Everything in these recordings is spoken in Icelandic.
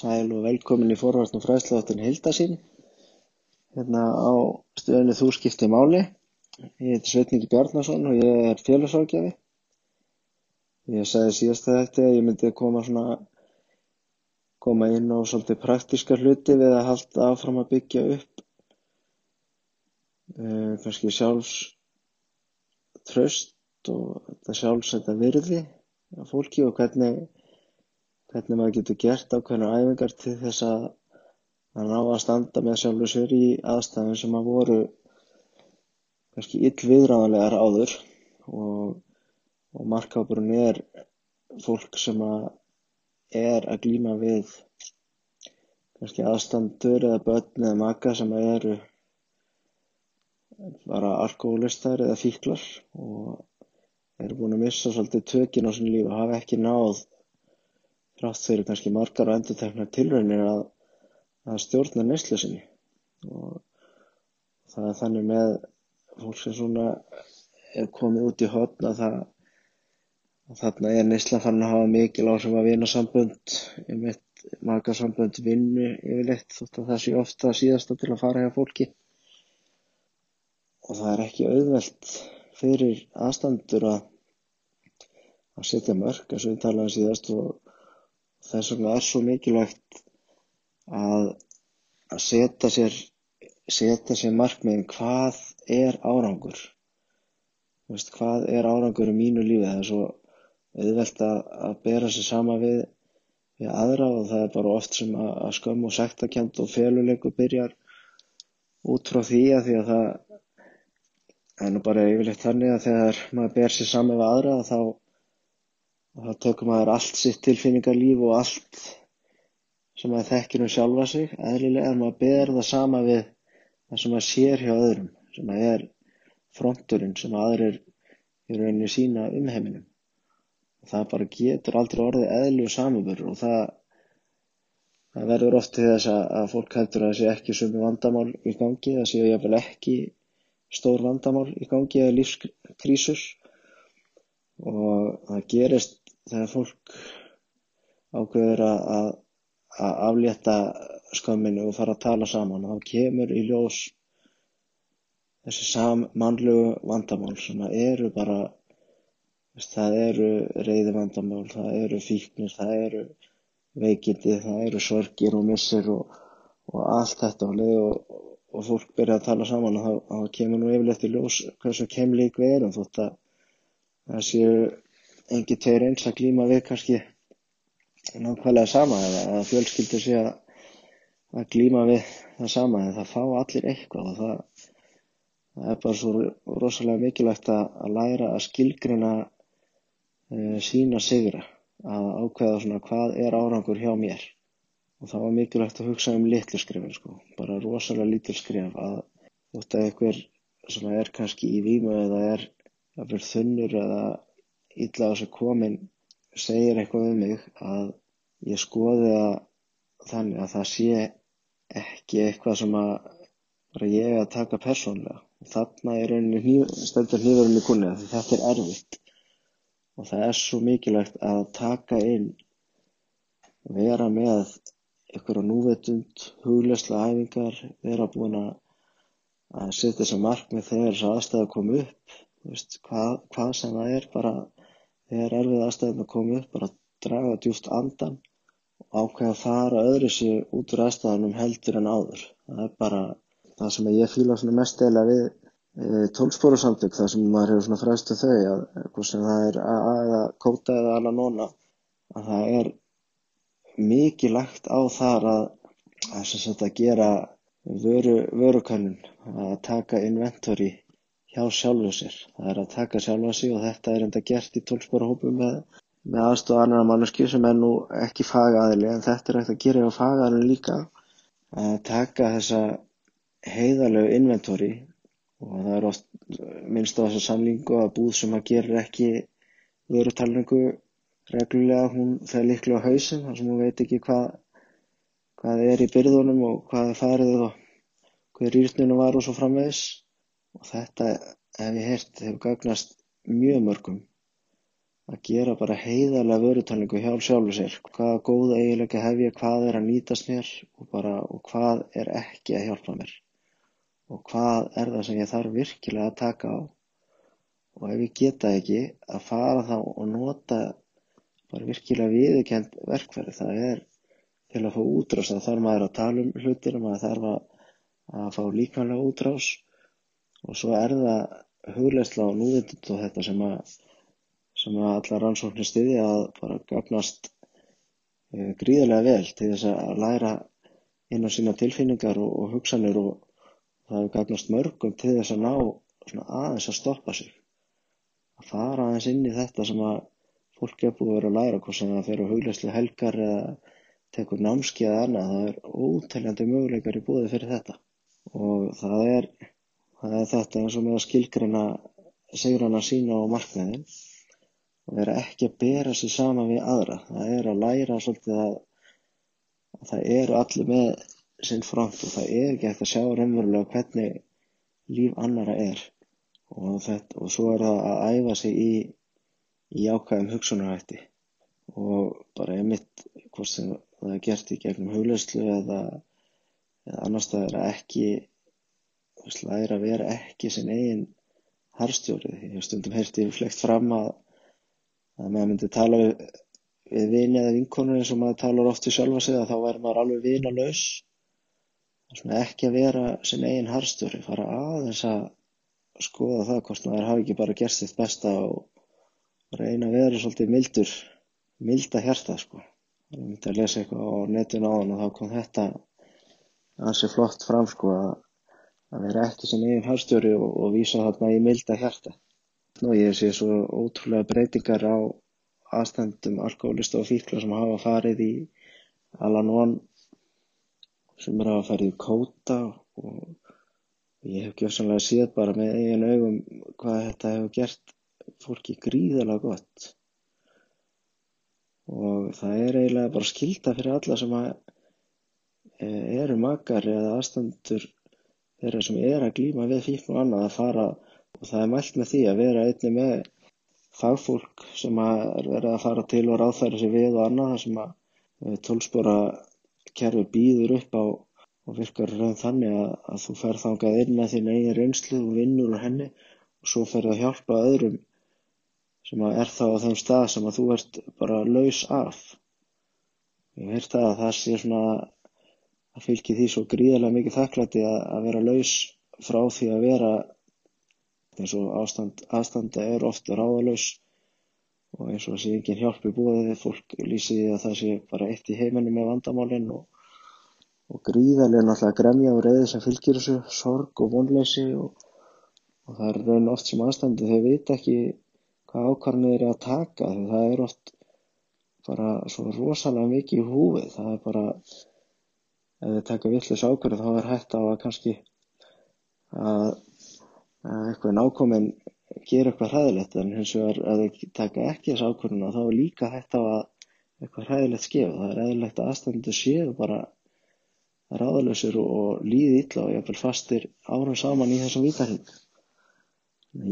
Sæl og velkomin í forvartnum fræðsláttin Hildasín. Hérna á stöðunni þú skipti máli. Ég heiti Sveitningi Bjarnason og ég er félagsrákjafi. Ég sagði síðast að þetta að ég myndi koma svona koma inn á svolítið praktíska hluti við að halda áfram að byggja upp uh, kannski sjálfs tröst og þetta sjálfs þetta virði af fólki og hvernig hvernig maður getur gert ákveðnar æfingar til þess að að ná að standa með sjálfur sér í aðstæðum sem að voru kannski ill viðráðanlegar áður. Og, og markáburinn er fólk sem að er að glíma við kannski aðstandur eða börn eða maka sem að eru bara alkoholistar eða fíklar og eru búin að missa svolítið tökin á sín líf og hafa ekki náð þrátt fyrir kannski margar og endurteknar tilraunir að, að stjórna neyslu sinni. Og það er þannig með fólk sem svona er komið út í hotna það þarna er neysla fann að hafa mikil áhrif að vinna sambönd einmitt marga sambönd vinnu yfirleitt þótt að það sé ofta síðasta til að fara hjá fólki. Og það er ekki auðvelt fyrir aðstandur að að setja mörg eins og við talaðum síðast og þess vegna er svo mikilvægt að, að setja sér setja sér markmiðin hvað er árangur. Veist, hvað er árangur í mínu lífi? Það er svo auðvelt að, að bera sér sama við, við aðra og það er bara oft sem að, að skömm og sektakent og feluleiku byrjar út frá því að því að það er nú bara yfirleitt þannig að þegar maður ber sér sama við aðra þá og þá tekur maður allt sitt tilfinningarlíf og allt sem maður þekkir um sjálfa sig eðlilega. En maður ber það sama við það sem maður sér hjá öðrum sem maður er fronturinn sem aðrir í rauninni sína um heiminum. Og það bara getur aldrei orðið eðlu samanbörur og það, það verður oft til þess að, að fólk heldur að það sé ekki sumi vandamál í gangi það séu jáfnvel ekki stór vandamál í gangi eða lífskrísus og það gerist þegar fólk ákveður að, aflétta skömminu og fara að tala saman þá kemur í ljós þessi sammannlegu vandamál sem eru bara það eru reyði vandamál það eru fíknir, það eru veikindi, það eru sorgir og missir og, og allt þetta og, og, fólk byrja að tala saman þá kemur nú yfirleitt í ljós hversu kemleik við erum þótt að það séu engi tveir eins að glíma við kannski nákvæmlega sama eða að fjölskyldur sé að, að glíma við það sama en það fá allir eitthvað og það, það er bara svo rosalega mikilvægt að, að læra að skilgrina uh, sína sigra að ákveða svona hvað er árangur hjá mér. Og það var mikilvægt að hugsa um litlu skrifin sko, bara rosalega lítil skrif að þótt að einhver sem er kannski í vímu eða er þunnur eða illa á sig komin segir eitthvað um mig að ég skoði að þannig að það sé ekki eitthvað sem að ég að taka persónlega og þarna er rauninni stendur hníðurinn í kunni því þetta er erfitt. Og það er svo mikilvægt að taka inn vera með ykkur á núvetund huglegsla æfingar vera búin að að setja þess að markmið þegar þess aðstæða kom upp veist, hvað, hvað sem það er bara þegar erfið aðstæðum að koma upp bara draga djúft andan og ákveða að fara öðru sér út úr aðstæðanum heldur en áður. Það er bara það sem ég fýla mest eða við e, tólspóru samtök það sem maður hefur svona fræstu þau að það er að eða kóta eða alla nóna að það er mikið lagt á þar að að, að, gera vöru, vörukönnun að taka inventory hjá sjálfu sér. Það er að taka sjálfa sig og þetta er enda gert í tólsporahópum með, með aðstofa annar manneski sem er nú ekki fagaðili en þetta er ekkert að gera á fagaðilin líka að taka þessa heiðalegu inventori og það er oft minnst á þessa samlingu að búð sem að gera ekki vörutalningu reglulega hún fer líklega á hausin þar sem hún veit ekki hvað hvað er í byrðunum og hvað er farið og hver rýrninu var og svo framvegis og þetta hef ég heyrt hefur gagnast mjög mörgum að gera bara heiðarlega vörutalningu hjá sjálfu sér. Hvaða góða eiginlega hef ég, hvað er að nýtast mér og, bara, og hvað er ekki að hjálpa mér og hvað er það sem ég þarf virkilega að taka á og ef ég geta ekki að fara þá og nota bara virkilega viðurkend verkfæri. Það er til að fá útrás, það þarf maður að tala um hlutina, maður þarf að, að fá líkanlega útrás og svo er það hugleysla og núvitund og þetta sem að sem að allar rannsóknir styðja að bara gagnast e, gríðarlega vel til þess að læra inn á sína tilfinningar og, og hugsanir og það hefur gagnast mörgum til þess að ná aðeins að stoppa sig. Að fara aðeins inn í þetta sem að fólk er búið að vera að læra hvort sem það fer á hugleyslu helgar eða tekur námski eða annað það er óteljandi möguleikar í búið fyrir þetta. Og það er, það er þetta eins og með að skilgrina sigrana sína og markmiðin og vera ekki að bera sig saman við aðra. Það er að læra svolítið að, að það eru allir með sinn front og það er ekki eftir að sjá raunverulega hvernig líf annara er og, þetta, og svo er það að æfa sig í, í ákvæðum hugsunarhætti og bara einmitt hvort sem það er gert í gegnum hugleyslu eða, eða annar staðar að ekki læra að vera ekki sinn eigin harstjóri. Ég hef stundum heyrti flekt fram að að maður myndi tala við, við vini eða vinkonur eins og maður talar oft við sjálfa sig að þá væri maður alveg vinalaus ekki að vera sin eigin harstjóri fara aðeins að skoða það hvort maður hafi ekki bara gert sitt besta og reyna að vera svolítið mildur milda hjarta sko ég myndi að lesa eitthvað á netun á hann og þá kom þetta ansi flott fram sko að, að vera ekki sin eigin harstjóri og, og vísa þarna í milda hjarta. Og ég sé svo ótrúlega breytingar á aðstændum alkoholista og fíkla sem hafa farið í Al-Anon sem er að farið í kóta og ég hef gjössanlega séð bara með eigin augum hvað þetta hefur gert fólki gríðalega gott. Og það er eiginlega bara skilta fyrir alla sem að e, eru makar eða aðstandur þeirra sem er að glýma við fíkn og annað að fara og það er mælt með því að vera einnig með fagfólk sem er verið að fara til og ráðfæra sig við og annað sem að eh, tólspora kerfi býður upp á og virkar raun þannig að, að þú fer þangað inn með þín eigin reynslu og vinnur úr henni og svo fer það að hjálpa öðrum sem er þá á þeim stað sem að þú ert bara laus af. Ég veit það að það sé svona að fylgji því svo gríðarlega mikið þakklæti að, að vera laus frá því að vera eins og ástand, aðstanda er ofta ráðalaus og eins og það sé engin hjálp í búið fólk lýsi því að það sé bara eitt í heiminu með vandamálinn og, og gríðarlega náttúrulega gremja og reyði sem fylgir þessu sorg og vonleysi og, og það er raun oft sem aðstandi þau veit ekki hvað ákvarðinu er að taka því það er oft bara svo rosalega mikið í húfið það er bara ef þið taka vittlis ákvarðu þá er hægt á að kannski að að eitthvað nákominn gera eitthvað hræðilegt. En hins vegar að þau taka ekki þessu ákvörðuna þá er líka hægt á að eitthvað hræðilegt skef það er eðlilegt að aðstændu séu bara ráðalösur og líði illa og jáfnveil fastir árum saman í þessum vítarhing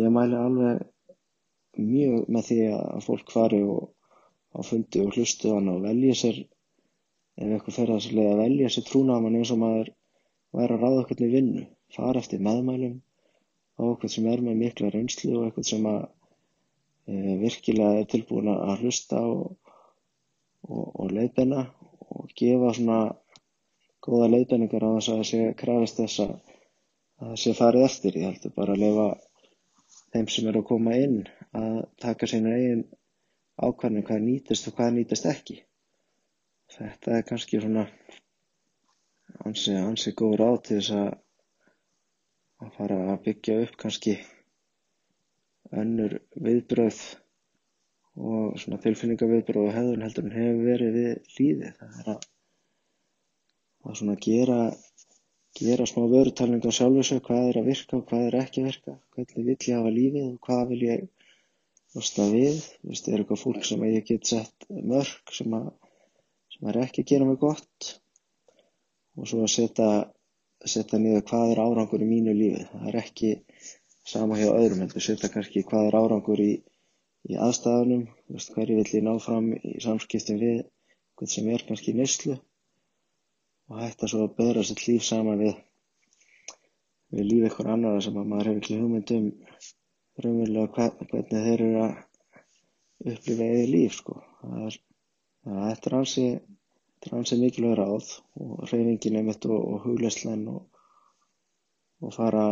ég mæli alveg mjög með því að fólk fari og á fundi og hlustu hann og velja sér ef eitthvað fer þessu leið að velja sér trúnaman eins og maður væri að ráða okkur í vinnu fara eftir meðmælum á okkur sem er með mikla reynslu og eitthvað sem að e, virkilega er tilbúin að hlusta og, og, og leiðbenna og gefa svona góða leiðbenningar á þess að það sé krafist þess að það sé farið eftir. Ég heldur bara að lefa þeim sem eru að koma inn að taka sína eigin ákvæmni hvað nýtist og hvað nýtist ekki. Þetta er kannski svona ansi, ansi góð ráð til þess að að fara að byggja upp kannski önnur viðbröð og svona tilfinningaviðbröð og hefðun heldur en hefur verið við líði það er að, að svona gera gera smá vörutalning á sjálfsög hvað er að virka og hvað er ekki að virka hvernig vill ég hafa lífið og hvað vil ég losna við? Þú veist, er eitthvað fólk sem ég get sett mörg sem að sem er ekki að gera mig gott. Og svo að setja setja niður hvað er árangur í mínu lífi. Það er ekki sama hjá öðrum heldur setja kannski hvað er árangur í, í aðstæðunum, hverju vill ég ná fram í samskiptum við hvern sem er kannski í neyslu. Og hætta svo að bera sitt líf saman við, við líf eitthvað annara sem að maður hefur ekki hugmynd um raunverulega hvernig þeir eru að upplifa eða líf sko. Það er, þetta er ansi, er ansi mikilvæg ráð og reyfingin einmitt og, og hugleislan og, og fara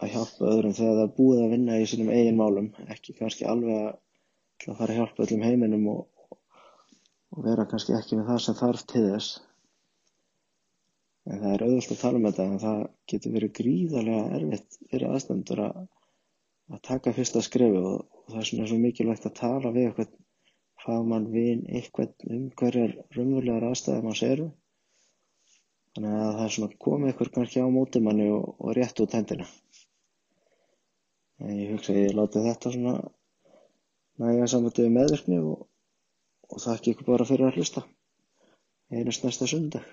að hjálpa öðrum þegar það er búið að vinna í sínum eigin málum, ekki kannski alveg að fara að hjálpa öllum heiminum og, og vera kannski ekki með það sem þarf til þess. En það er auðvitað að tala um þetta en það getur verið gríðarlega erfitt fyrir aðstændur að, að taka fyrsta skrefi og, og það er svona svo mikilvægt að tala við eitthvað fagmann, vin, eitthvað um hverjar raunverulegar aðstæðar manns eru. Þannig að það er svona komið ykkur kannski á mótumanni og, og rétt út hendina. En ég hugsa að ég láti þetta svona næja sambandi við meðvirkni og, og þakki ykkur bara fyrir að hlusta. Einast næsta sundag.